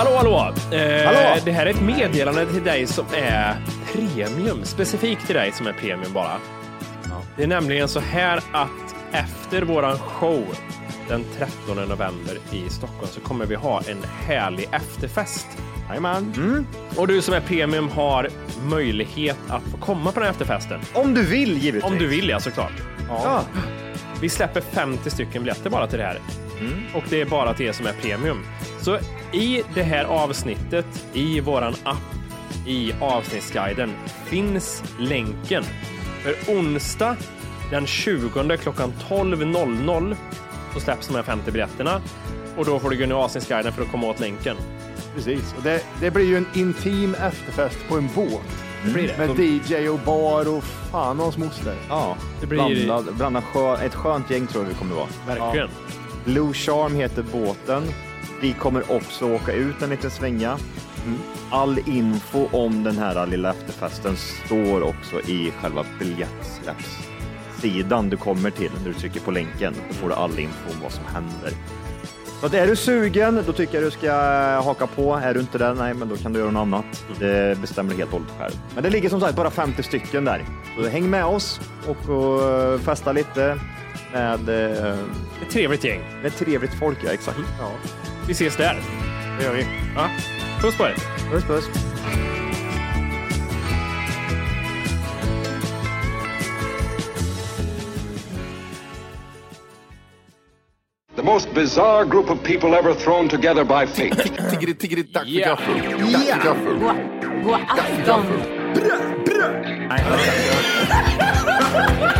Hallå, hallå! Eh, Hallå! Det här är ett meddelande till dig som är premium. Specifikt till dig som är premium bara. Det är nämligen så här att efter våran show den 13 november i Stockholm så kommer vi ha en härlig efterfest. Jajamän. Och du som är premium har möjlighet att få komma på den här efterfesten. Om du vill givetvis. Om du vill ja, såklart. Ja. Vi släpper 50 stycken biljetter bara till det här. Och det är bara till er som är premium. Så i det här avsnittet, i våran app, i avsnittsguiden finns länken. För onsdag den 20 klockan 12.00 så släpps de här 50 biljetterna. Och då får du gå in i avsnittsguiden för att komma åt länken. Precis, och det, det blir ju en intim efterfest på en båt. Det blir det. Med DJ och bar och fan och hans moster. Ja, Det blir- blandad, blandad skö, ett skönt gäng tror jag vi kommer vara. Verkligen. Blue Charm heter båten. Vi kommer också åka ut en liten svänga. All info om den här lilla efterfesten står också i själva biljettsläppssidan du kommer till. När du trycker på länken då får du all info om vad som händer. Så att är du sugen, då tycker jag du ska haka på. Är du inte det, nej, men då kan du göra något annat. Det bestämmer du helt och hållet själv. Men det ligger som sagt bara 50 stycken där. Så häng med oss och, och festa lite med, eh, Ett trevligt gäng. med trevligt folk. Ja, exakt. Ja. Vi ses där. Det gör vi. Ja. Puss på er. Puss, puss. The most bizarre group of people ever thrown together by fate. Tiggeri, tiggeri, tack för gaffel. Tack för gaffel. God afton!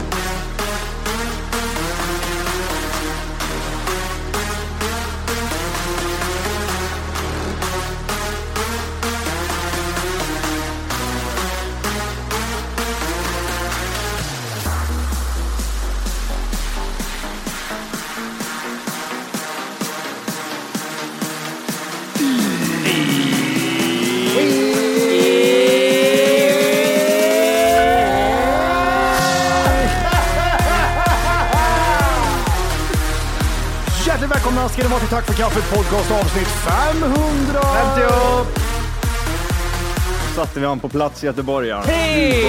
Tack för kaffet podcast avsnitt 500! 50 upp! Då satte vi han på plats i Göteborg. Ja. Hej!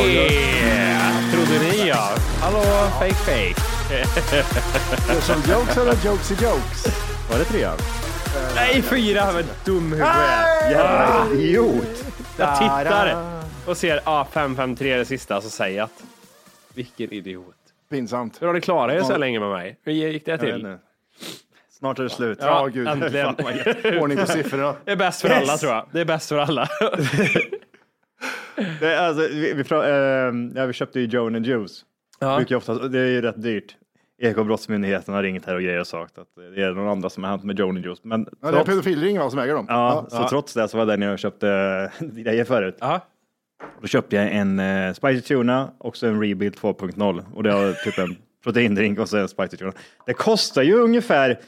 Trodde ni ja. Hallå, fake fake. Det är som jokes eller jokes i jokes. Var det trean? Nej, fyra. Men dum huvud. Jävla idiot! Jag tittar och ser ah, 553 det sista, så säger jag att vilken idiot. Pinsamt. Hur har ni klarat er så här länge med mig? Hur gick det Jag vet till? Snart är det slut. Ja, gud. äntligen. Fan. Ordning på siffrorna. Det är bäst för alla tror jag. Det är bäst för alla. Det, alltså, vi, vi, pra- eh, ja, vi köpte ju Joan and Juice. Ja. Brukar ofta, det är ju rätt dyrt. Ekobrottsmyndigheten har ringt här och grejer och sagt att det är någon andra som har hänt med Joan and Juice. Men Ja, det är trots, pedofilring va, som äger dem. ja, så trots det så var det när jag köpte grejer förut. Ja. Då köpte jag en eh, spicy tuna och så en rebuild 2.0 och det har typ en proteindrink och så en spicy tuna. Det kostar ju ungefär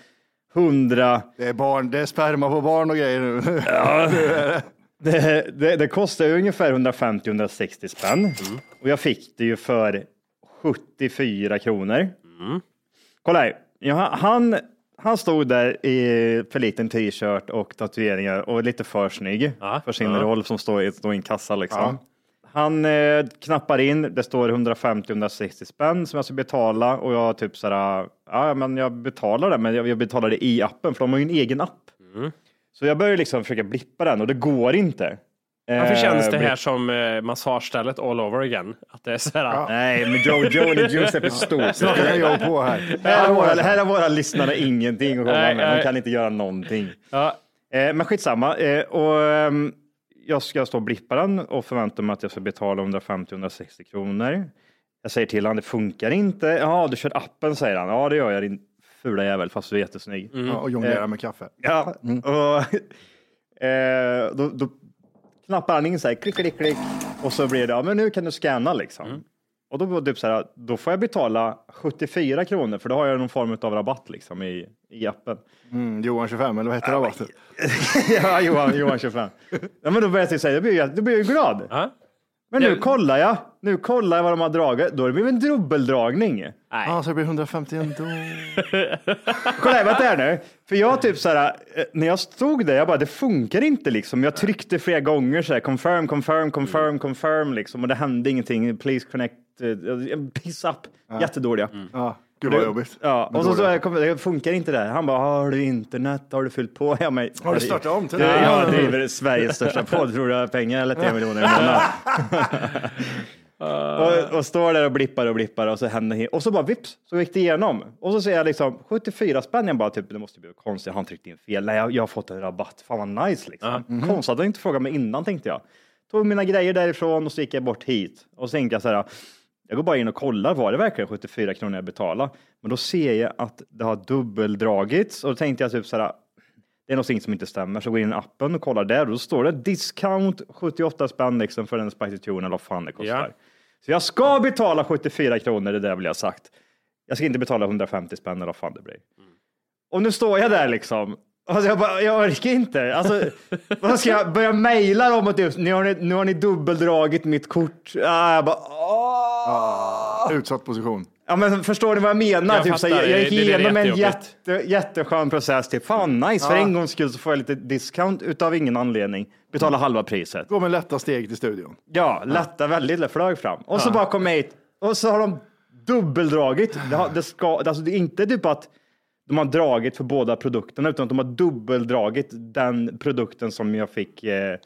100 Det är barn, det är sperma på barn och grejer nu. Det, det, det kostar ungefär 150-160 spänn. Och jag fick det ju för 74 kronor. Kolla här. Jag, han han stod där i för liten t-shirt och tatueringar och lite för snygg Ja, för sin ja. roll som står i, står i en kassa liksom. Han eh, knappar in, det står 150-160 spänn som jag ska betala och jag typ såhär, ja men jag betalar det, men jag, jag betalar det i appen för de har ju en egen app. Mm. Så jag börjar liksom försöka blippa den och det går inte. Varför känns det Eh, här som eh, massagestället all over again? Att det är så här, Nej, men Joe Joe and the Juice är stort. Snart kan jag på här. Här har, våra, här har våra lyssnare ingenting att komma med. De kan inte göra någonting. ja, Eh, men skitsamma. Eh, och, ehm, jag ska stå och blippa den och förvänta mig att jag ska betala 150-160 kronor. Jag säger till honom, det funkar inte. Ja, du kör appen, säger han. Ja, det gör jag, din fula jävel, fast du är jättesnygg. Ja, och jonglera med kaffe. Ja, och eh, då, då knappar han in så här, klick, klick, klick. Och så blir det, ja men nu kan du scanna liksom. Och då, typ så här, då får jag betala 74 kronor för då har jag någon form av rabatt liksom i, i appen. Mm, Johan 25, eller vad heter rabatten? ja, Johan, Johan 25. Ja, men då börjar jag säga, då blir jag, då blir jag ju glad. ja. Men nu Ja. kollar jag, nu kollar jag vad de har dragit, då har det blivit en dubbeldragning. Ja, så det blir 150 ändå. Kolla här, vänta här nu. För jag typ så här, eh, när jag stod där, jag bara, det funkar inte liksom. Jag tryckte flera gånger så här, confirm, confirm, confirm, confirm liksom. Och det hände ingenting. Please connect, uh, piss up. Jättedåliga. Ja, gud vad jobbigt. Ja, och så, så jag kom, det funkar inte där. Han bara, har du internet? Har du fyllt på? Ja, men, Har du startat om till det? det? Jag driver Sveriges största podd. Tror du jag har pengar eller 3 miljoner i månaden? och, och står där och blippar och blippar och så händer det. Och så bara vips så gick det igenom. Och så ser jag liksom 74 spänn. Jag bara typ, det måste bli konstigt. Han tryckte in fel. Nej, jag, jag har fått en rabatt. Fan vad nice liksom. Konstigt att han inte frågat mig innan tänkte jag. Tog mina grejer därifrån och så gick jag bort hit. Och så tänkte jag så här. Jag går bara in och kollar, var det verkligen 74 kronor jag betalade? Men då ser jag att det har dubbeldragits och då tänkte jag typ så här, det är någonting som inte stämmer. Så går jag in i appen och kollar där och då står det discount 78 spänn liksom för en Spicy Tune eller vad fan det kostar. Ja. Så jag ska betala 74 kronor, det där vill jag sagt. Jag ska inte betala 150 spänn eller vad fan det blir. Och nu står jag där liksom. Alltså jag, bara, jag orkar inte. Alltså, vad ska jag börja mejla dem och typ, nu har ni, nu har ni dubbeldragit mitt kort. Ah, jag bara, åh. Utsatt position. Ja, men förstår ni vad jag menar? Jag typ, fattar, jag, jag gick igenom en jätte, jätteskön process. Typ, fan nice, för en gångs skull så får jag lite discount utav ingen anledning. Betala halva priset. Gå med lätta steg till studion. Ja, lätta väldigt, lätt, flög fram. Och så bara kom jag hit och så har de dubbeldragit. Det, har, det, ska, alltså det är inte typ att de har dragit för båda produkterna utan att de har dubbeldragit den produkten som jag fick. Eh,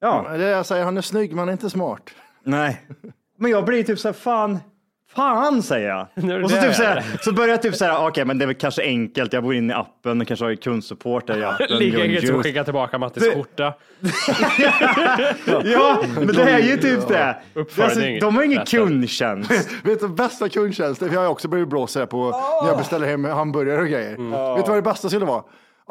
ja, Det jag säger, han är snygg, men han är inte smart. nej. Men jag blir typ så här, fan. Fan säger jag. Och så, typ så, här, så börjar jag typ så här, okej men det är väl kanske enkelt. Jag går in i appen och kanske har kundsupport där i appen. lika Joe enkelt som att Juice. skicka tillbaka Mattis skjorta. Ja, men det är ju typ det. Alltså, de har ingen kundtjänst. Vet du, bästa kundtjänsten, för jag har också blivit blåst här på när jag beställer hem hamburgare och grejer. Vet du vad det bästa skulle vara?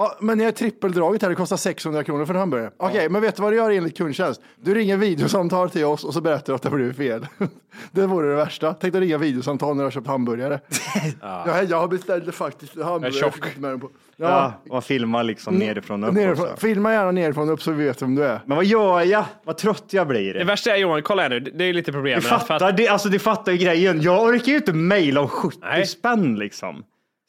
Ja, men jag är trippeldraget här, det kostar 600 kronor för en hamburgare. Okej, men vet du vad du gör enligt kundtjänst? Du ringer videosamtal till oss och så berättar du att det har blivit fel. det vore det värsta. Tänk dig ringa videosamtal när du har köpt hamburgare. ja. jag har beställt faktiskt hamburgare. tjock. Jag fick inte med på. Ja, Ja, och filma liksom nerifrån och upp nerifrån. också. Filma gärna nerifrån och upp så vi vet vem du är. Men vad gör jag? Vad trött jag blir. Det värsta är Johan, kolla här nu, det är lite problem Du med att- för att- fattar, det, alltså, du fattar ju grejen. Jag orkar ju inte mejla om 70 Nej. spänn liksom.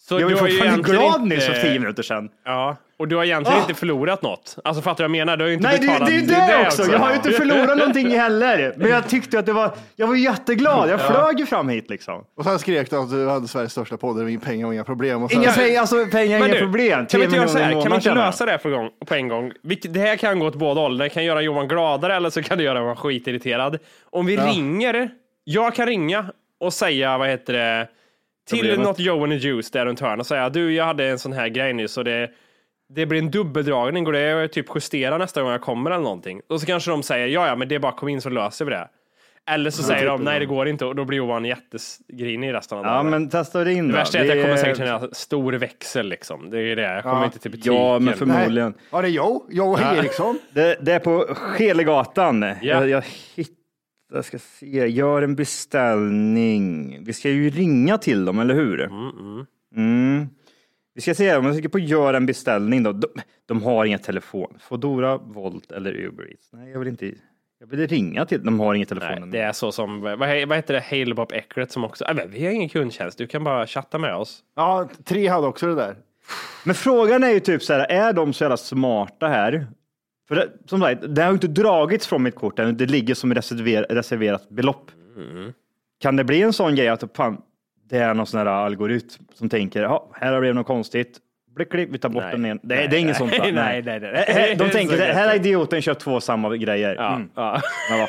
Så jag var fortfarande glad nyss för 10 minuter sedan. Ja, och du har egentligen Ah! inte förlorat något. Alltså fattar du vad jag menar? Du har ju inte Nej, det, betalat. det är ju det, också. Jag har ju inte förlorat någonting heller. Men jag tyckte att det var, jag var jätteglad. Jag flög ju fram hit liksom. Och sen skrek du att du hade Sveriges största podd, det var inga pengar och inga problem. Och sen, Inga pengar, alltså pengar, Men inga du, problem. Kan vi inte göra så här? Kan vi inte lösa det på, gång, på en gång? Det här kan gå åt båda håll. Det kan göra Johan gladare eller så kan det göra Johan skitirriterad. Om vi ringer, jag kan ringa och säga, vad heter det, till något Joe and the Juice där runt hörnet och säga, du jag hade en sån här grej nyss och det, det blir en dubbeldragning, går det att typ justera nästa gång jag kommer eller någonting? Och så kanske de säger, ja ja men det är bara kom in så löser vi det. Eller så säger de, nej det går inte och då blir Johan jättegrinig resten av Ja, dagen. men testa det in Det värsta är att jag kommer säkert känna stor växel liksom. Det är det. Jag kommer Ja. inte till butiken. Ja, men Nej. förmodligen. Ja, det är Joe, Joe Eriksson. Det, det är på Schelegatan. Ja. Jag, jag hittar, jag ska se, gör en beställning. Vi ska ju ringa till dem, eller hur? Mm. Vi ska se, om jag trycker på gör en beställning då. De, de har inga telefon. Fodora, Volt eller Uber Eats. Nej, jag vill inte. Jag vill ringa till De har inga Nej, telefoner. det är så som, vad, vad heter det, Halebop Eckret som också, äh, men vi har ingen kundtjänst, du kan bara chatta med oss. Ja, tre hade också det där. Men frågan är ju typ så här, är de så jävla smarta här? För det, som sagt, det har ju inte dragits från mitt kort än, det ligger som reserver, reserverat belopp. Kan det bli en sån grej att fan, det är någon sån här algoritm som tänker, ja, här har det något konstigt. Blick, klick, vi tar bort Nej. den igen. Det, Nej, det är inget nej, sånt. va? nej, nej, nej. De tänker, här har idioten köpt två samma grejer. Ja, Mm. ja. Men vad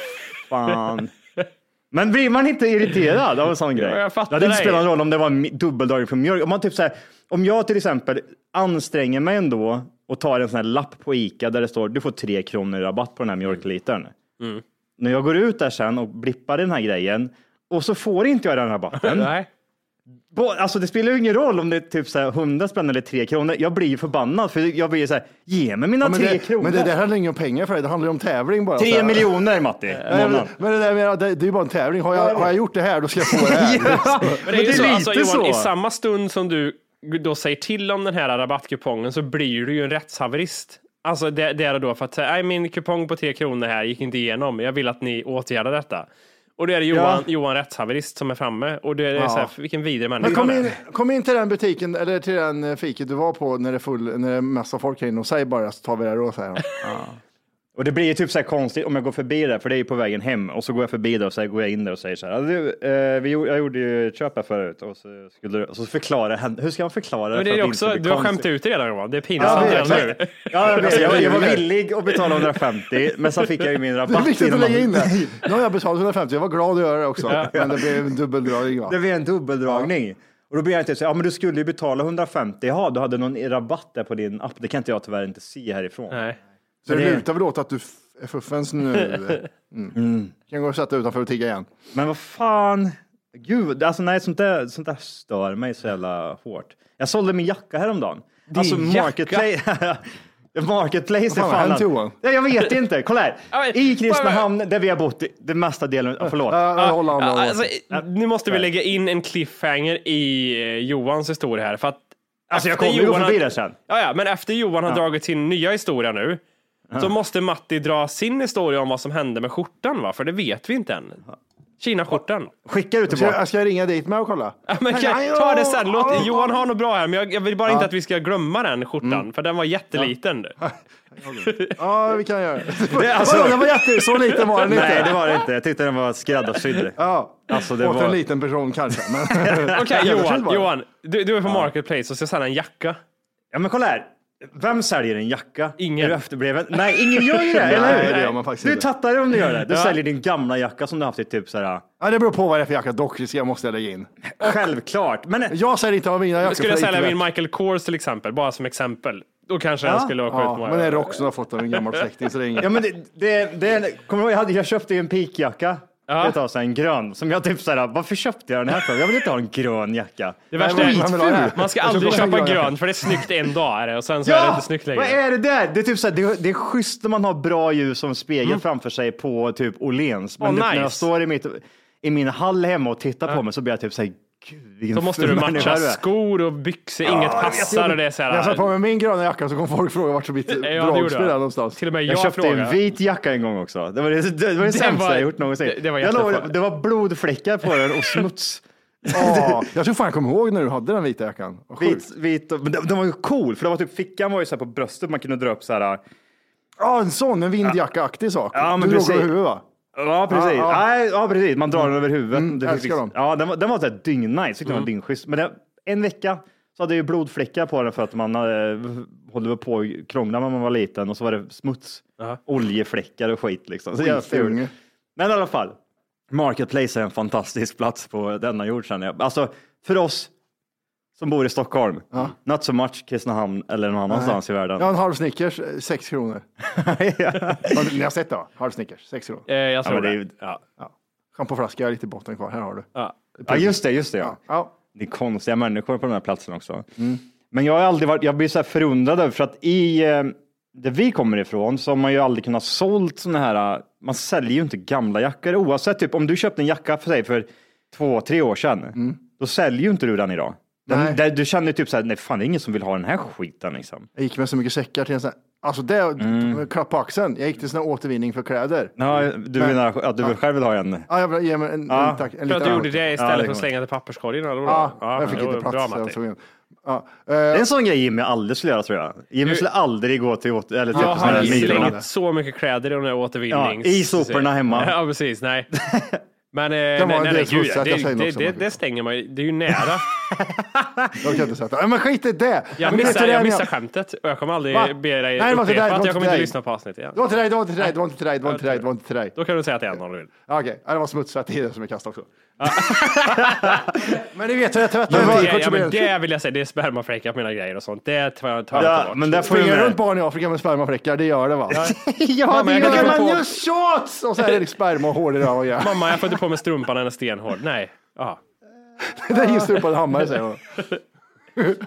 fan. Men blir man inte irriterad av en sån grej? Ja, jag fattar det hade inte spelat någon roll om det var en dubbeldragning från mjölk. Om, man typ så här, om jag till exempel anstränger mig ändå och tar en sån här lapp på Ica där det står du får tre kronor i rabatt på den här mjölklitern. Mm. När jag går ut där sen och blippar den här grejen och så får inte jag den rabatten. Nej. Bo- Alltså det spelar ju ingen roll om det är typ så här 100 spänn eller 3 kronor. Jag blir ju förbannad för jag blir så här, ge mig mina Ja, men, 3 det, kronor. men det där handlar inte om pengar för dig, det handlar ju om tävling bara. Så 3 här. miljoner Matti. Nej, men, men det, där med, det, det är ju bara en tävling. Har jag, har jag gjort det här, då ska jag få det här. Ja, Men det är ju så, alltså, Johan, så. i samma stund som du då säger till om den här rabattkupongen så blir du ju en rättshaverist. Alltså det, det är då för att säga, "Nej, min kupong på 3 kronor här gick inte igenom. Jag vill att ni åtgärdar detta. Och det är det Johan, Johan rättshaverist som är framme. Och det är Ja. så här, vilken vidrig människa Men kom in, kom in till den butiken, eller till den eh, fiket du var på när det är, full, när det är massa folk här inne och säg bara så tar vi det då, säger han. Och det blir ju typ så här konstigt om jag går förbi där, för det är ju på vägen hem och så går jag förbi där och så går jag in där och säger så här. Du, eh, vi, gjorde- jag gjorde ju ett köp här förut och så, skulle, du- och så förklarar han. Hur ska man förklara det? Men det för är också, du har skämt ut det redan Johan. Det är Ja, pinsamt det är redan nu. Ja, jag, vet, jag, jag var det. villig att betala 150, men så fick jag ju min Det är rabatt. viktigt att lägga in det. Nu har jag betalat 150, jag var glad att göra det också. Men det blev en dubbeldragning. Va? Det blir en dubbeldragning. Och då blir jag inte så ja men du skulle ju betala 150, jaha du hade någon rabatt där på din app, det kan inte jag tyvärr inte se härifrån. Nej. Så det det- lutar väl åt att du är fuffens nu. Mm. Kan gå och sätta utanför och tigga igen. Men vad fan, gud, alltså nej sånt där, sånt där stör mig så jävla hårt. Jag sålde min jacka häromdagen. alltså jacka? marketplace. Marketplace Vad fan Johan? Ja, jag vet inte, kolla här. Ja, I Kristinehamn där vi har bott det mesta delen, ja, förlåt. Ja, Ja, alltså, nu måste vi lägga in en cliffhanger i eh, Johans historia här. För att Alltså jag kommer ju förbi det sen. Ja, ja, men efter Johan har dragit sin nya historia nu, så måste Matti dra sin historia om vad som hände med skjortan, va? För det vet vi inte än. Kina-skjortan. Skicka Ska tillbaka. jag, ska jag ringa dit med och kolla? Ja, men kan, ta det sen. Låt, Johan har något bra här, men jag, jag vill bara inte att vi ska glömma den skjortan, för den var jätteliten. Ja, vi kan göra det. Det, alltså- Vadå, den var jätte... Så liten var den inte. Nej, det var det inte. Jag tyckte den var skräddarsydd. Ja, Alltså, det åt var- en liten person kanske. Men... Okej, Översydd Johan. Johan du, du är på Marketplace och ska sälja en jacka. Ja men kolla här. Vem säljer en jacka? Ingen. Är du efterbliven? Nej, ingen gör ju det, Nej, eller hur? det gör man faktiskt Du inte. tattar om du gör det. Du Ja. säljer din gamla jacka som du haft i typ så här. Ja, det beror på vad det är för jacka. Dock ska jag måste jag lägga in. Självklart. Men Jag säger inte av mina jackor. Skulle jag för sälja min Michael Kors till exempel, bara som exempel, då kanske den Ja. skulle åka Ja, ut med. men det är en rock som jag har fått av en gammal släkting så det är inget. ja, men det, det, det, kommer du ihåg, jag, hade, jag köpte ju en peakjacka. Ja. för Ett tag sedan, en grön. Som jag typ så här, varför köpte jag den här för? Jag vill inte ha en grön jacka. Det värsta är, det? man ska Jag aldrig köpa en grön grön för det är snyggt en dag är det, och sen så är det inte snyggt längre. vad är det där? Det är typ så här, det, det är schysst när man har bra ljus som spegel Mm. framför sig på typ Åhléns. Men Åh, typ, när jag nice. står i, mitt, i min hall hemma och tittar på mig så blir jag typ så här, gud Då måste du matcha är. skor och byxor, inget passar och det är så När jag satt på här. mig min gröna jacka så kom folk fråga vart mitt Ja, dragspel är jag. någonstans. Till och med Jag, jag, köpte frågar. en vit jacka en gång också. Det var det, det, var det, sämsta var- jag gjort någonsin. det- det var jag jättefart. det var blodfläckar på den och smuts. Ja, jag tror fan jag kommer ihåg när du hade den vita jackan. Vit, vit och, men den, var ju cool för det var typ fickan var ju så här på bröstet man kunde dra upp så här. Ja, en sån, en vindjacka-aktig sak. Ja, men du låg precis. över huvudet va? Ja precis. Ja, ja. Nej, ja, precis. Man drar den över huvudet. Mm, Det älskar fick- dem. Ja, den var, den var så här dyngnice. Tyckte den var dyngschysst. Men det, en vecka så hade jag ju blodfläckar på den för att man hade, håller på och krångla när man var liten och så var det smuts, Aha. oljefläckar och skit liksom. Så jävla Skitunge. ful. Men i alla fall, Marketplace är en fantastisk plats på denna jord känner jag. Alltså för oss som bor i Stockholm, not so much Kristinehamn eller någon annanstans i världen. Har en halv Snickers, eh, sex kronor. Har ni- har sett det va? Halv Snickers, sex kronor. Eh, jag Ja, tror men det det. ju, ja. Schampoflaska, jag har lite botten kvar. Här har du. Ja. ja, just det, just det. Ja. Ja. Det är konstiga människor på den här platsen också. Men jag har aldrig varit, jag blir så här förundrad över för att i eh, där vi kommer ifrån så har man ju aldrig kunnat sålt såna här, eh, man säljer ju inte gamla jackor oavsett typ om du köpte en jacka för sig för två, tre år sedan, då säljer ju inte du den idag. Den, Nej. där, du känner typ så här, nej fan det är ingen som vill ha den här skiten liksom. Jag gick med så mycket säckar till en sån här, alltså det, klapp på axeln. Jag gick till sån här återvinning för kläder. Ja, du Men- menar att du vill själv vill ha en? Ja, jag vill ge mig en, Ja. en, tack, en För att du gjorde det Ja, istället det för att slänga till papperskorgen. Eller? Ja, jag fick inte plats. Bra, så jag. Ja. eh, Det är en sån grej Jimmy aldrig skulle göra tror jag. Jimmy skulle aldrig gå till, åter, eller till Jag såna här har slängt så mycket kläder i de där återvinnings... Ja, i soporna hemma. Ja, precis. Nej. Men eh, nej, nej, nej, gud, det, det, det, det stänger man ju. Det är ju nära. Jag kan inte sätta. Ja, Men skit i det. Jag missar, det jag missar skämtet och jag kommer aldrig Va? be dig Nej, det var till dig, det upprepa att till jag kommer inte lyssna på avsnittet igen. Det var till dig, det var till dig, det var inte till dig, det var inte till dig, det var inte till dig. Då kan du säga att det är en om du vill. Ja, Okej, ja, det var smutsvett i det som är kast också. men ni vet hur jag tvättar Men en det, ja, men det det vill jag säga, det är spermafläckar på mina grejer och sånt. Det tar jag, tar jag Ja, inte bort. men där får Springer runt barn i Afrika med spermafläckar, det gör det va? Ja, Mamma, det jag gör man ju. shots! Och så är det sperma och hår i röven. Ja. Mamma, jag får inte på mig strumpan, den är stenhård. Nej. Jaha. Det är just på en hammare säger hon.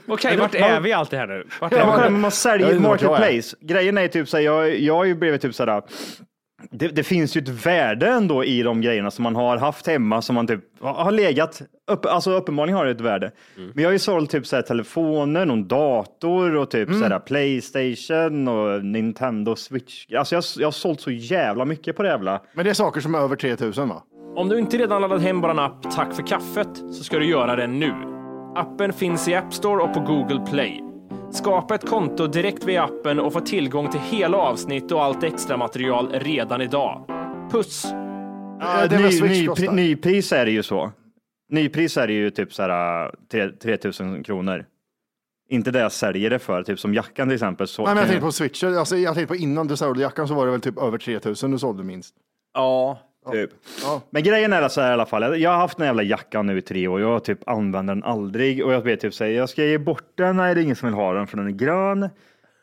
Okej, vart är vi alltid här nu? Vart är Ja, vi? man Jag säljer är. marketplace. Grejen är typ så här, jag, jag har ju blivit typ så här. Det, det finns ju ett värde ändå i de grejerna som man har haft hemma som man typ har legat. Upp, alltså uppenbarligen har det ett värde. Mm. Men jag har ju sålt typ så här telefoner, någon dator och typ så Mm. här Playstation och Nintendo Switch. Alltså jag, jag har sålt så jävla mycket på det jävla. Men det är saker som är över 3000 va? Om du inte redan laddat hem vår app Tack för kaffet så ska du göra det nu. Appen finns i App Store och på Google Play. Skapa ett konto direkt via appen och få tillgång till hela avsnitt och allt extra material redan idag. Puss! Ja, det är vad ny, ny, kostar. nypris är det ju så. Nypris är det ju typ så här tre- 3000 kronor. Inte det jag säljer det för, typ som jackan till exempel. Så Nej, men jag tänkte på switcher. Alltså, jag tänkte på innan du sålde jackan så var det väl typ över 3000 du sålde minst. Ja, typ. Ja. Men grejen är så här i alla fall. Jag- har haft den jävla jackan nu i tre år. Jag typ använder den aldrig och jag vet typ säga jag ska ge bort den. Nej, det är ingen som vill ha den för den är grön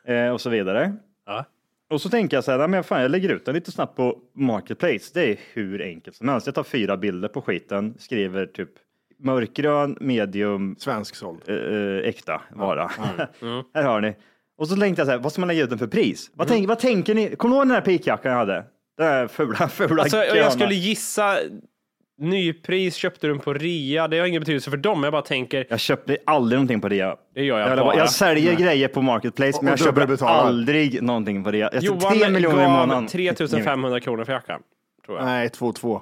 eh, och så vidare. Ja. Och så tänker jag så här, men fan, jag lägger ut den lite snabbt på Marketplace. Det är hur enkelt som helst. Jag tar fyra bilder på skiten, skriver typ mörkgrön, medium, Svensk såld. eh, eh, äkta vara. Här har ni. Och så tänkte jag så här, vad ska man lägga ut den för pris? Vad, tänk, vad tänker ni? Kommer du ihåg den här pikjackan jag hade? Den här fula, fula Alltså, gröna. jag skulle gissa nypris, köpte du den på rea? Det har ingen betydelse för dem. Jag bara tänker, Jag köpte aldrig någonting på rea. det gör jag, Jag, bara. jag säljer grejer på Marketplace, Och- men jag köper aldrig någonting på rea. Jag Johan miljoner i månaden. gav 3500 kronor för jackan. Tror jag. Nej, 2-2.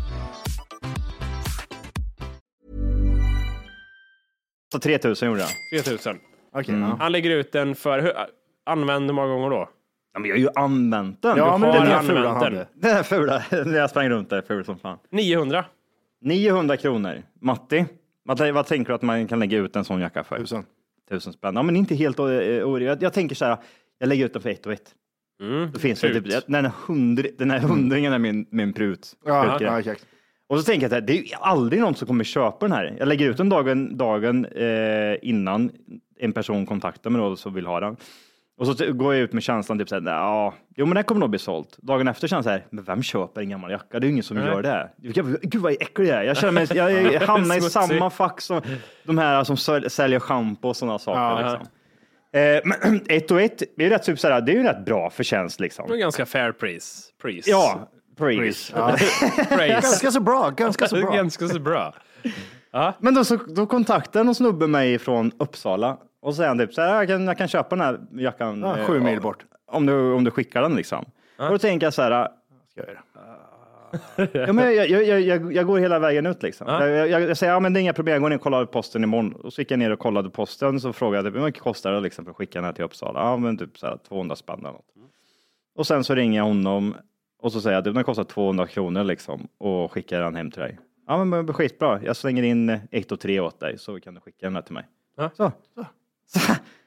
Så 3000 gjorde jag. 3000. Okej, Mm. Han lägger ut den för, hur, använd hur många gånger då? Ja, men jag har ju använt den. Ja, Du men har den har är ful han använt den. hade. Den är fula. När jag sprang runt där, ful som fan. 900. 900 kronor. Matti, vad, vad tänker du att man kan lägga ut en sån jacka för? Tusen. Tusen spänn. Ja, men inte helt orimligt. Jag, jag tänker så här, jag lägger ut den för ett och ett. Mm. Då finns det typ, den, här den här hundringen är min, min prut. Ja, ja, exakt. Och så tänker jag att det är aldrig någon som kommer köpa den här. Jag lägger ut den dagen, dagen eh, innan en person kontaktar mig då, som vill ha den. Och så går jag ut med känslan typ såhär, ja, jo men den kommer nog bli sålt. Dagen efter känns jag så här, men vem köper en gammal jacka? Det är ju ingen som Nej. gör det. Gud, Gud vad äcklig jag är. Jag känner mig, jag, jag hamnar i samma fack som de här som säl- säljer schampo och sådana saker. Ja. liksom. eh, men ett och ett, det är ju rätt, typ såhär, det är ju rätt bra förtjänst Det var liksom. ganska fair pris. Pris. Ja, praise. Ja. praise. Ganska så bra, ganska så bra. Ganska så bra. Men då, så, då kontaktade någon snubbe mig från Uppsala och säger han typ så här, jag kan, jag kan köpa den här jackan. Ja, eh, sju mil om- bort. Om du, om du skickar den liksom. Och då tänker jag så här, Ska jag göra. ja, men jag, jag, jag, jag, går hela vägen ut liksom. Jag, jag, jag säger, ja men det är inga problem, jag går ner och kollar posten imorgon. Och så gick jag ner och kollade posten, så frågade jag typ, hur mycket kostar det liksom för att skicka den här till Uppsala? Ja men typ så här 200 spänn eller något. Och sen så ringer jag honom och så säger jag, typ, den kostar 200 kronor liksom och skickar den hem till dig. Ja men skitbra, jag slänger in ett och tre åt dig så kan du skicka den här till mig. Så.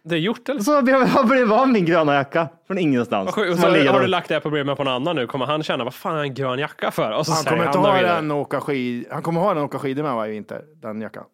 Det är gjort eller? Så jag jag blev av min gröna jacka från ingenstans. Som Så har du och- lagt det här problemet på någon annan nu? Kommer han känna, vad fan jag en grön jacka för? Och så Han kommer då ha den och åka skid. Han kommer ha den och åka skidor med va, i vinter, den jackan.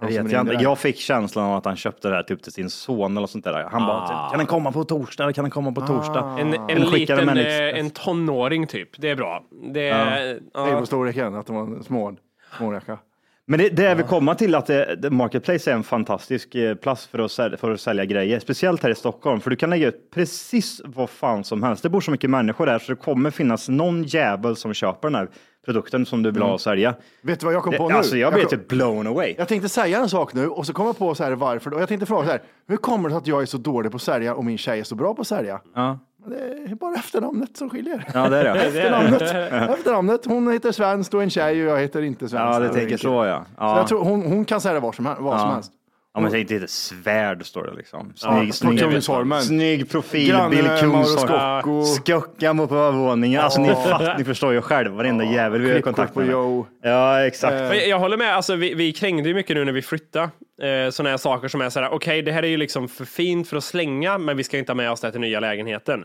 Jag, vet, jag, jag fick känslan av att han köpte det här typ till sin son eller sånt där. Han bara, Ah. kan den komma på torsdag? Kan den komma på torsdag? En, Eller en skickar liten, en eh, en tonåring typ. Det är bra. Det är, ja. Hej på storleken, att de var små. Småjacka. Men det, det jag vill komma till att det, det, Marketplace är en fantastisk eh, plats för att, sälja, för att sälja grejer, speciellt här i Stockholm, för du kan lägga ut precis vad fan som helst. Det bor så mycket människor där så det kommer finnas någon jävel som köper den här produkten som du vill ha och sälja. Vet du vad jag kom Det, på nu? alltså jag kom- typ blown away. Jag tänkte säga en sak nu och så kom jag på så här varför. Och jag tänkte fråga så här, hur kommer det sig att jag är så dålig på att sälja och min tjej är så bra på att sälja? Ja, Det är bara efternamnet som skiljer. ja det är det. Efternamnet. efternamnet. Hon heter Svensk och en tjej och jag heter inte Svensk. Ja, det tänker så ja. Så Ja, jag tror hon, hon kan säga som, hel- vad som Ja. helst. Ja men det är inte ett svärd står det liksom. Ja, Snygg, på snygg, Kungsholmen. snygg profil, Granne Bill med Mauro Kungsholm. Scocco. Skucka mot övervåningen. Alltså ni, fatt, ni förstår ju själv, varenda jävel vi har kontakt på med. Joe. Ja, exakt. Eh, jag- jag håller med, alltså, vi, vi krängde ju mycket nu när vi flyttade. Eh, sådana här saker som är sådär, okej det här är ju liksom för fint för att slänga, men vi ska inte ha med oss det till nya lägenheten.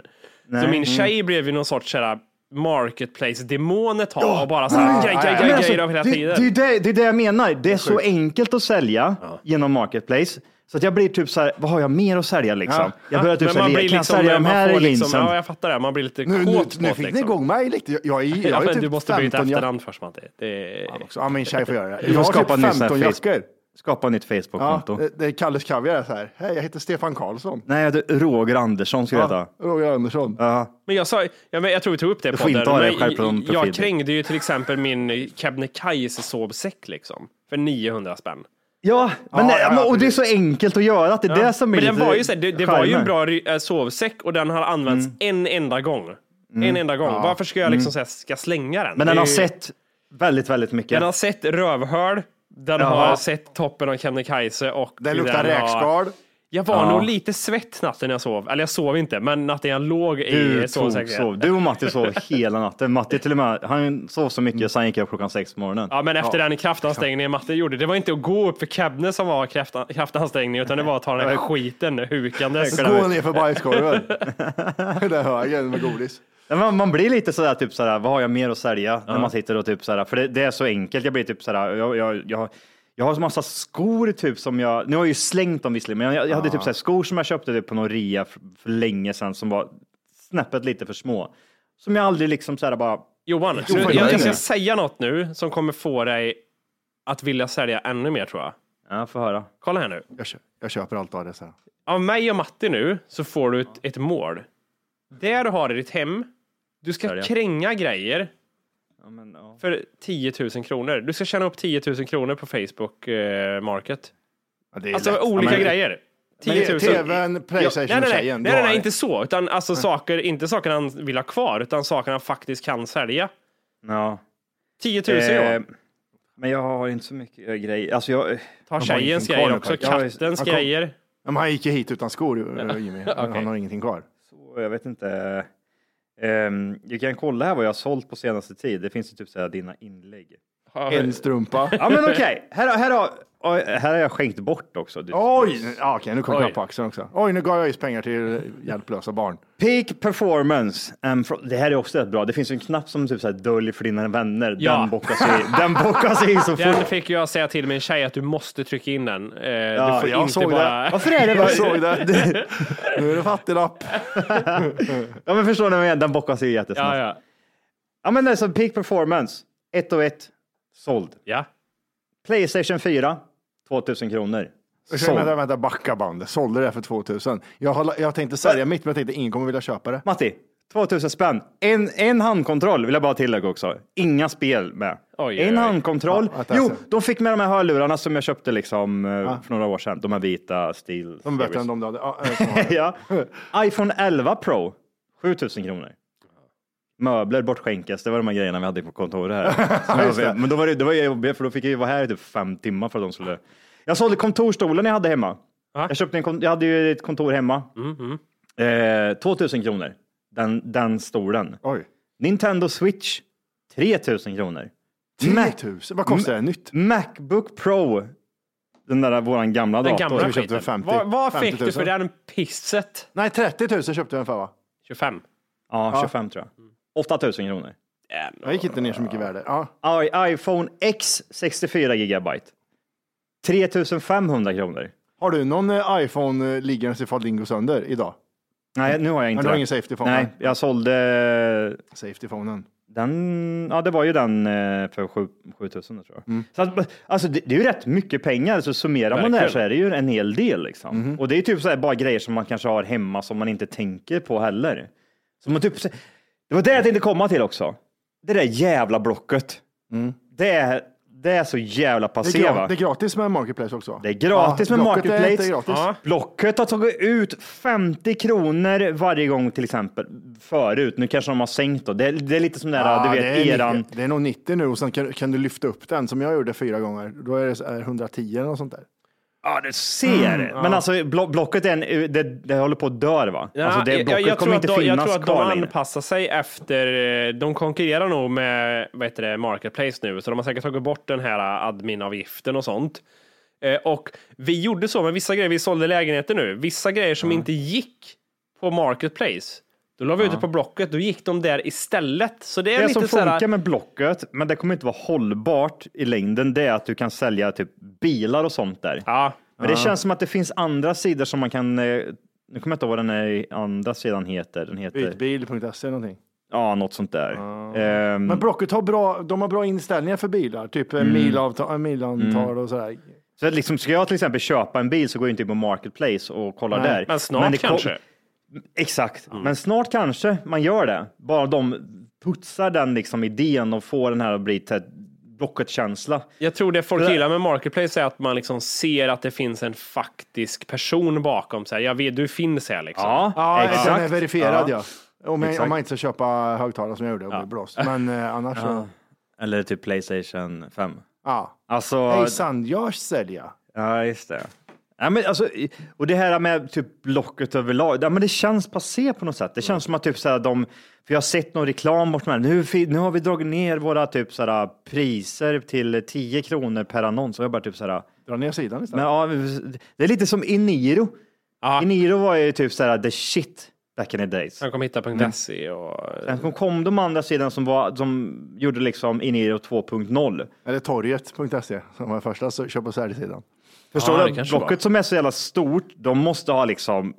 Så min tjej blev ju någon sorts sådär marketplace-demon ett tag och bara såhär, grej, grej, Men grej, alltså, grejer av hela det, tiden. Det, är det, det är det jag menar. Det är så enkelt att sälja genom Marketplace. Så att jag blir typ så här, vad har jag mer att sälja liksom? Jag börjar typ så här, man kan blir jag liksom, sälja de här får liksom, jeansen? ja jag fattar det, man blir lite Nu, nu, kåt nu på fick det, ni liksom. igång mig lite. Jag, jag, är- jag Ja, är typ du måste byta 15 jack- efternamn först Matte. Det... Ja, min tjej får göra det. Du Jag har typ ny sån här 15 Facebook. jackor. Skapa ett nytt Ja, Facebook-konto. det, det är Kalles Kaviar så här. Hej, jag heter Stefan Karlsson. Nej, jag heter Roger Andersson ska jag heta. Ja, Roger Andersson. Ja. Men jag sa, jag, men jag tror vi tog upp det Du på får inte ha det men själv på någon jag profil. krängde ju till exempel min Kebnekaise sovsäck liksom. För 900 spänn. Ja, men Ja, det, ja, men- och det är så enkelt att göra, att det är det som är Men den lite var ju, så här, det, det var ju en charmen. bra ry- äh, sovsäck och den har använts Mm. en enda gång. En enda gång. Varför ska jag liksom säga ska slänga den? Men Det den är har ju- sett väldigt, väldigt mycket. Den har sett rövhål. Den Ja. har sett toppen av Kebnekaise och Den luktar den har- räkskal. Jag var Ja. nog lite svett natten jag sov. Eller jag sov inte, men natten jag låg i sovsäcken. sov. du och Matti sov hela natten. Matti till och med, han sov så mycket så han gick upp klockan sex på morgonen. Ja, men efter den kraftansträngningen Matte gjorde, det var inte att gå upp för Kebne som var krafta, kraftansträngning, utan det var att ta den här skiten hukandes. Gå ner för bajskorven. Där högen med godis. Man, man blir lite sådär, typ sådär, vad har jag mer att sälja? När man sitter och typ sådär, för det, det är så enkelt. Jag blir typ sådär, jag, jag, jag, jag har en massa skor typ som jag, nu har jag ju slängt dem visserligen, men jag, jag hade typ såhär, skor som jag köpte typ på någon rea för, för länge sedan som var snäppet lite för små. Som jag aldrig liksom såhär bara, Johan, Jo, nu, jag, jag ska säga något nu som kommer få dig att vilja sälja ännu mer tror jag. ja, får höra. Kolla här nu. Jag, kö- jag köper allt av det. Så här. Av mig och Matti nu så får du ett, ett mål. Det du har i ditt hem, du ska Sälja. kränga grejer Ja, men, ja. för 10 000 kronor. Du ska tjäna upp 10 000 kronor på Facebook eh, Market. Ja, det är Alltså lätt. olika Ja, men- grejer. 10 000. Men TVn, Playstation, nej, nej, nej, nej, nej, nej, är- inte så. Utan alltså saker, inte saker han vill ha kvar, utan saker han faktiskt kan sälja. ja. 10 000 Eh, ja. men jag har inte så mycket eh, grejer. Alltså jag, Ta har tjejens grejer också, kattens grejer. Men han gick ju hit utan skor, eh, Jimmy. Han har ingenting kvar jag vet inte. Um, du kan kolla här vad jag har sålt på senaste tid. Det finns ju typ så här dina inlägg. En strumpa. Ja men okej, här, här, har, här har jag skänkt bort också. Du- Oj! Ja, okej, nu kom jag på axeln också. Oj, nu gav jag just pengar till hjälplösa barn. Peak performance. and fro- det här är också rätt bra. Det finns en knapp som typ så här döljer för dina vänner. Ja. Den bockas i, den bockas i så Den fort. fick jag säga till min tjej att du måste trycka in den. Eh, Ja, du får jag inte såg bara... Varför är det Jag såg det. Nu är det fattiglapp. Ja men förstår ni vad jag menar? Den bockas i jättesnabbt. Ja, Ja, ja. men det är så peak performance. 1 och 1. Såld. ja. Playstation 4. 2000 kronor. Vänta, vänta, vänta, backa bandet. Sålde det för 2000. Jag, har, jag tänkte sälja mitt, men jag tänkte ingen kommer vilja köpa det. Matti, 2000 spänn. En, en handkontroll vill jag bara tillägga också. Inga spel med. Oj, en oj, oj. handkontroll. Ja, jo, de fick med de här hörlurarna som jag köpte liksom eh, för några år sedan. De här vita Steel. De är bättre än de du hade. Ja, ja. iPhone 11 Pro. 7000 kronor. Möbler bortskänkes, det var de här grejerna vi hade på kontoret här. Jag, men då var det, det var jobbigt för då fick jag ju vara här i typ fem timmar för att de skulle... Jag sålde kontorstolen jag hade hemma. Jag, köpte en, jag hade ju ett kontor hemma. Mm, Eh, 2000 kronor. Den, den stolen. Oj. Nintendo Switch. 3000 kronor. Mac, 3000? Vad kostar det nytt? Macbook Pro. Den där våran gamla Den dator. gamla köpte skiten. för 50 vad vad 50 fick 000? du för den pisset? Nej, 30 000 köpte den för va? 25. Ja, 25 tror jag. 8000 kronor. Jag gick inte ner så mycket i värde. Ja. I, iPhone X 64 gigabyte. 3500 kronor. Har du någon eh, iPhone eh, liggandes ifall din går sönder idag? Nej, nu har jag inte Men du har det. ingen safety phone? Nej, jag sålde Safety-phonen. den. Ja, det var ju den eh, för 7 7000 tror jag. Mm. Så att, alltså, det, det är ju rätt mycket pengar. Så summerar man det här Verkligen. så är det ju en hel del. Liksom. Mhm. Och det är typ så här, bara grejer som man kanske har hemma som man inte tänker på heller. Så man typ, det var det jag tänkte komma till också. Det där jävla blocket. Det, är, det är så jävla Mm. Det passé är, gra- va? det är gratis med Marketplace också. Det är gratis med Blocket är Marketplace. inte gratis. Ja. Blocket har tagit ut 50 kronor varje gång till exempel förut. Nu kanske de har sänkt då. Det det är lite som där, Ja, du det, vet, är eran. 90, det är nog 90 nu och sen kan, kan du lyfta upp den som jag gjorde fyra gånger. Då är det så här 110 eller något sånt där. Ja, du ser. Men alltså blo- Blocket är en, det, det håller på att dö va? Ja, alltså, det, jag, Blocket jag, tror kommer inte de, jag finnas tror att kvar de längre. anpassar sig efter, eh, de konkurrerar nog med vad heter det, Marketplace nu, så de har säkert tagit bort den här adminavgiften och sånt. Eh, Och vi gjorde så med vissa grejer, vi sålde lägenheter nu, vissa grejer som inte gick på Marketplace, då la vi ut det på Blocket, då gick de där istället. Så det är Det lite som så här, funkar med Blocket, men det kommer inte vara hållbart i längden, det är att du kan sälja typ bilar och sånt där. ja, Men det känns som att det finns andra sidor som man kan, eh, nu kommer jag inte ihåg vad den här andra sidan heter. Den heter, Bytbil.se någonting. ja, något sånt där. Ehm, Men Blocket har bra, de har bra inställningar för bilar, typ Mm. mm. milavtal, milantal och sådär. Så liksom, ska jag till exempel köpa en bil så går jag inte in på Marketplace och kollar Nej, där. men snart det kom- kanske. Exakt, men snart kanske man gör det. Bara de putsar den liksom idén och får den här att bli till Blocket-känsla. Jag tror det folk Det- gillar med Marketplace är att man liksom ser att det finns en faktisk person bakom. Så här, jag vet, du finns här liksom. Ja, Ja, exakt. den är verifierad ja. Om, jag, om man inte ska köpa högtalare som jag gjorde och bli blåst. Men eh, annars så, Eller typ Playstation 5. ja. Alltså, Hejsan, jag säljer. ja just det. Ja, men alltså, och det här med typ Blocket överlag, ja, men det känns passé på något sätt. Det känns som att typ så här, de, för jag har sett någon reklam bort med nu, nu har vi dragit ner våra typ så här, priser till 10 kronor per annons. Och jag bara typ så här, Dra ner sidan istället. men, ja, det är lite som Eniro. Ja. Eniro var ju typ så här the shit back in the days. Sen kom hitta.se och... Sen kom, kom de andra sidan som, var, som gjorde liksom Eniro 2.0. Eller torget.se som var första så- köp och säljsidan. Förstår Ja, du? Blocket som är så jävla stort, de måste ha liksom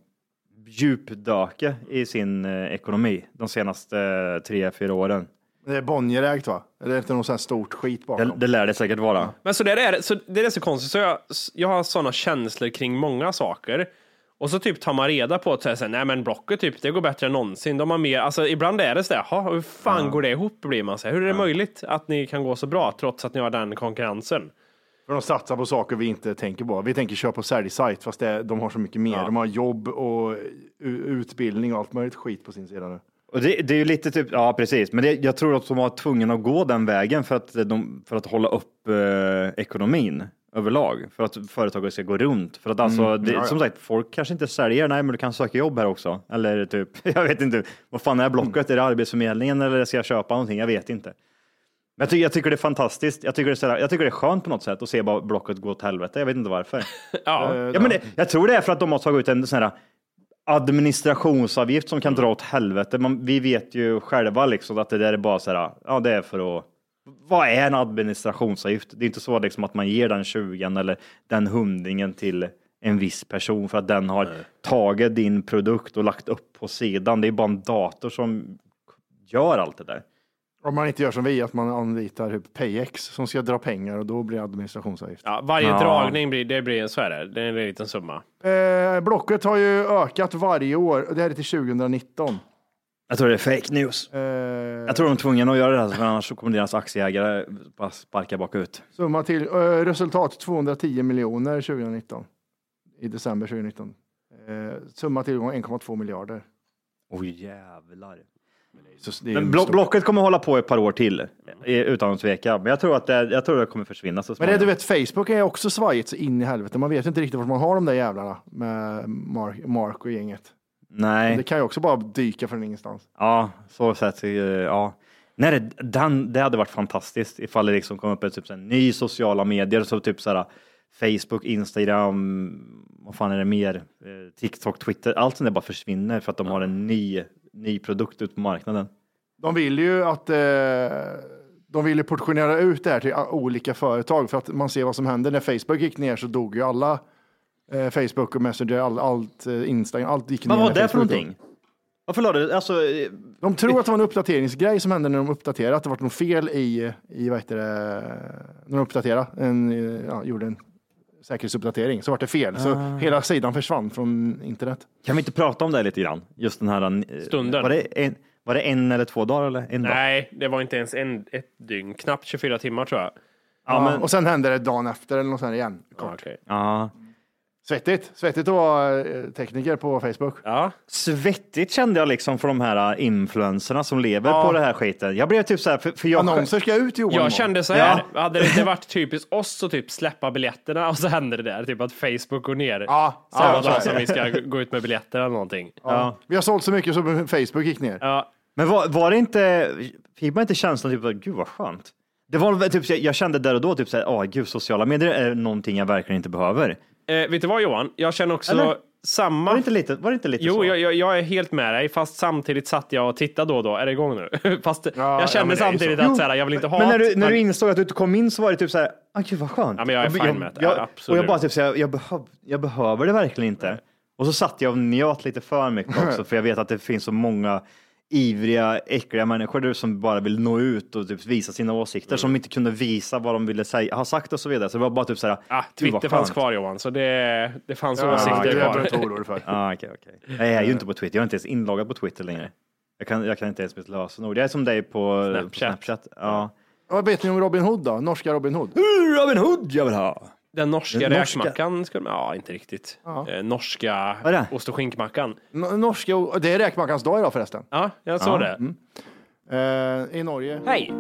djupdöke i sin eh, ekonomi de senaste eh, tre, fyra åren. Det är Bonnierägt va? Eller är det något sånt här stort skit bakom? Det, det lär det säkert vara. Men så där är det, så det är så konstigt. Så jag, jag har sådana känslor kring många saker. Och så typ tar man reda på att säga nej men Blocket typ, det går bättre än någonsin. De har mer, alltså ibland är det så där, "Ha, hur fan går det ihop blir man så här, Hur är det möjligt att ni kan gå så bra trots att ni har den konkurrensen? För de satsar på saker vi inte tänker på. Vi tänker köpa säljsajt fast det, de har så mycket mer. De har jobb och utbildning och allt möjligt skit på sin sida nu. Och det, det är ju lite typ, ja precis, men det, jag tror att de var tvungna att gå den vägen för att, de, för att hålla upp eh, ekonomin överlag, för att företaget ska gå runt. För att alltså, det, ja, ja. som sagt, folk kanske inte säljer, nej men du kan söka jobb här också. Eller typ, jag vet inte, vad fan är Blocket? Är det Arbetsförmedlingen eller ska jag köpa någonting? Jag vet inte. Jag, tycker, jag tycker det är fantastiskt. Jag tycker det, är jag tycker det är skönt på något sätt att se bara Blocket gå åt helvete. Jag vet inte varför. Ja, Ja, men det, jag tror det är för att de har tagit ut en sån här administrationsavgift som kan dra åt helvete. Man, vi vet ju själva liksom att det där är bara så här, ja det är för att vad är en administrationsavgift? Det är inte så liksom att man ger den 20 eller den hundringen till en viss person för att den har tagit din produkt och lagt upp på sidan. Det är bara en dator som gör allt det där. Om man inte gör som vi, att man anlitar typ Payex som ska dra pengar och då blir det administrationsavgift. ja, varje Ja. dragning blir, det blir, så är det, det är en liten summa. Eh, blocket har ju ökat varje år det här är till 2019. Jag tror det är fake news. Eh, Jag tror de är tvungna att göra det här, för annars kommer deras aktieägare bara sparka bakut. Summa till eh, resultat 210 miljoner 2019. I december 2019. Eh, summa tillgång 1,2 miljarder. Oj jävlar. Så det är Men en blo Blocket kommer hålla på ett par år till, eh, utan att tveka. Men jag tror att det, jag tror det kommer försvinna så Men det, du småningom. vet, Facebook är också svajigt så in i helvete. Man vet inte riktigt vart man har de där jävlarna med Mark, Mark och gänget. Nej, Det kan ju också bara dyka från ingenstans. ja, så sett, eh, ja. Nej, det, den, det hade varit fantastiskt ifall det liksom kom upp en typ, så här, ny sociala medier, så typ så här, Facebook, Instagram, vad fan är det mer? Eh, TikTok, Twitter, allt sånt där bara försvinner för att de har en ny, ny produkt ut på marknaden. De vill ju att eh, de vill ju portionera ut det här till olika företag för att man ser vad som händer. När Facebook gick ner så dog ju alla eh, Facebook och Messenger, all, allt eh, Instagram, allt gick Vad ner. var när det för någonting? Varför la du, alltså, eh, De tror att det var en uppdateringsgrej som hände när de uppdaterade, att det var något fel i, i vad heter det, när de uppdaterade, en, eh, ja, gjorde en säkerhetsuppdatering, så var det fel. Så Ah. hela sidan försvann från internet. kan vi inte prata om det lite grann? Just den här... eh, Stunden. Var det en, var det en eller två dagar eller en dag? Nej, det var inte ens en, ett dygn. Knappt 24 timmar tror jag. Ja, men- Och sen hände det dagen efter eller något sånt igen. Ja, okej. Ja. Svettigt, svettigt att vara eh, tekniker på Facebook. ja. Svettigt kände jag liksom för de här eh, influencerna som lever Ja. på det här skiten. Jag blev typ så här, för, för jag... Annonser ska ut Johan. Jag kände så här, hade det inte varit typiskt oss att typ släppa biljetterna och så hände det där, typ att Facebook går ner. Ja, Samma ja, så dag som vi ska gå ut med biljetter eller någonting. Ja. Vi har sålt så mycket så Facebook gick ner. Ja, Men var, var det inte, fick man inte känslan typ att gud vad skönt? Det var typ, så- jag kände där och då typ såhär, åh gud sociala medier är någonting jag verkligen inte behöver. Eh, vet du vad Johan? Jag känner också Eller? samma. Var det inte lite, var inte lite Jo, så? jag, jag, jag är helt med dig, fast samtidigt satt jag och tittade då och då. Är det igång nu? fast ja, jag kände ju samtidigt så. att så här, jag vill inte ha Men när du, när du insåg att du inte kom in så var det typ såhär, ah, gud vad skönt. Ja, men jag är fine med det. jag, Ja, Och jag bara typ såhär, jag, behöv, jag behöver det verkligen inte. Och så satt jag och njöt lite för mycket också, för jag vet att det finns så många ivriga, äckliga människor där som bara vill nå ut och typ visa sina åsikter, Mm. som inte kunde visa vad de ville säga, ha sagt och så vidare. Så det var bara typ såhär, Ah, gud, vad Twitter fanns kvar Johan, så det, det fanns Ja, åsikter det är jag kvar. orolig för. Ah, okay, okay. Nej, jag är ju inte på Twitter, jag är inte ens inloggad på Twitter längre. Jag kan, jag kan inte ens mitt lösenord. Jag är som dig på Snapchat. På Snapchat. Ja. Vad vet ni om Robin Hood då? Norska Robin Hood? Robin Hood jag vill ha! Den norska Den norska- räkmackan, skulle, ja inte riktigt. Eh, norska Vad är det? ost och skinkmackan. N- Norska, det är räkmackans dag idag förresten. Ja, jag såg det. Eh, I Norge. Hej!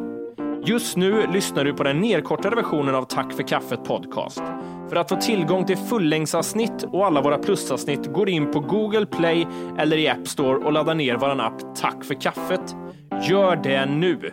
Just nu lyssnar du på den nedkortade versionen av Tack för kaffet podcast. För att få tillgång till fullängdsavsnitt och alla våra plusavsnitt går in på Google Play eller i App Store och laddar ner vår app Tack för kaffet. Gör det nu!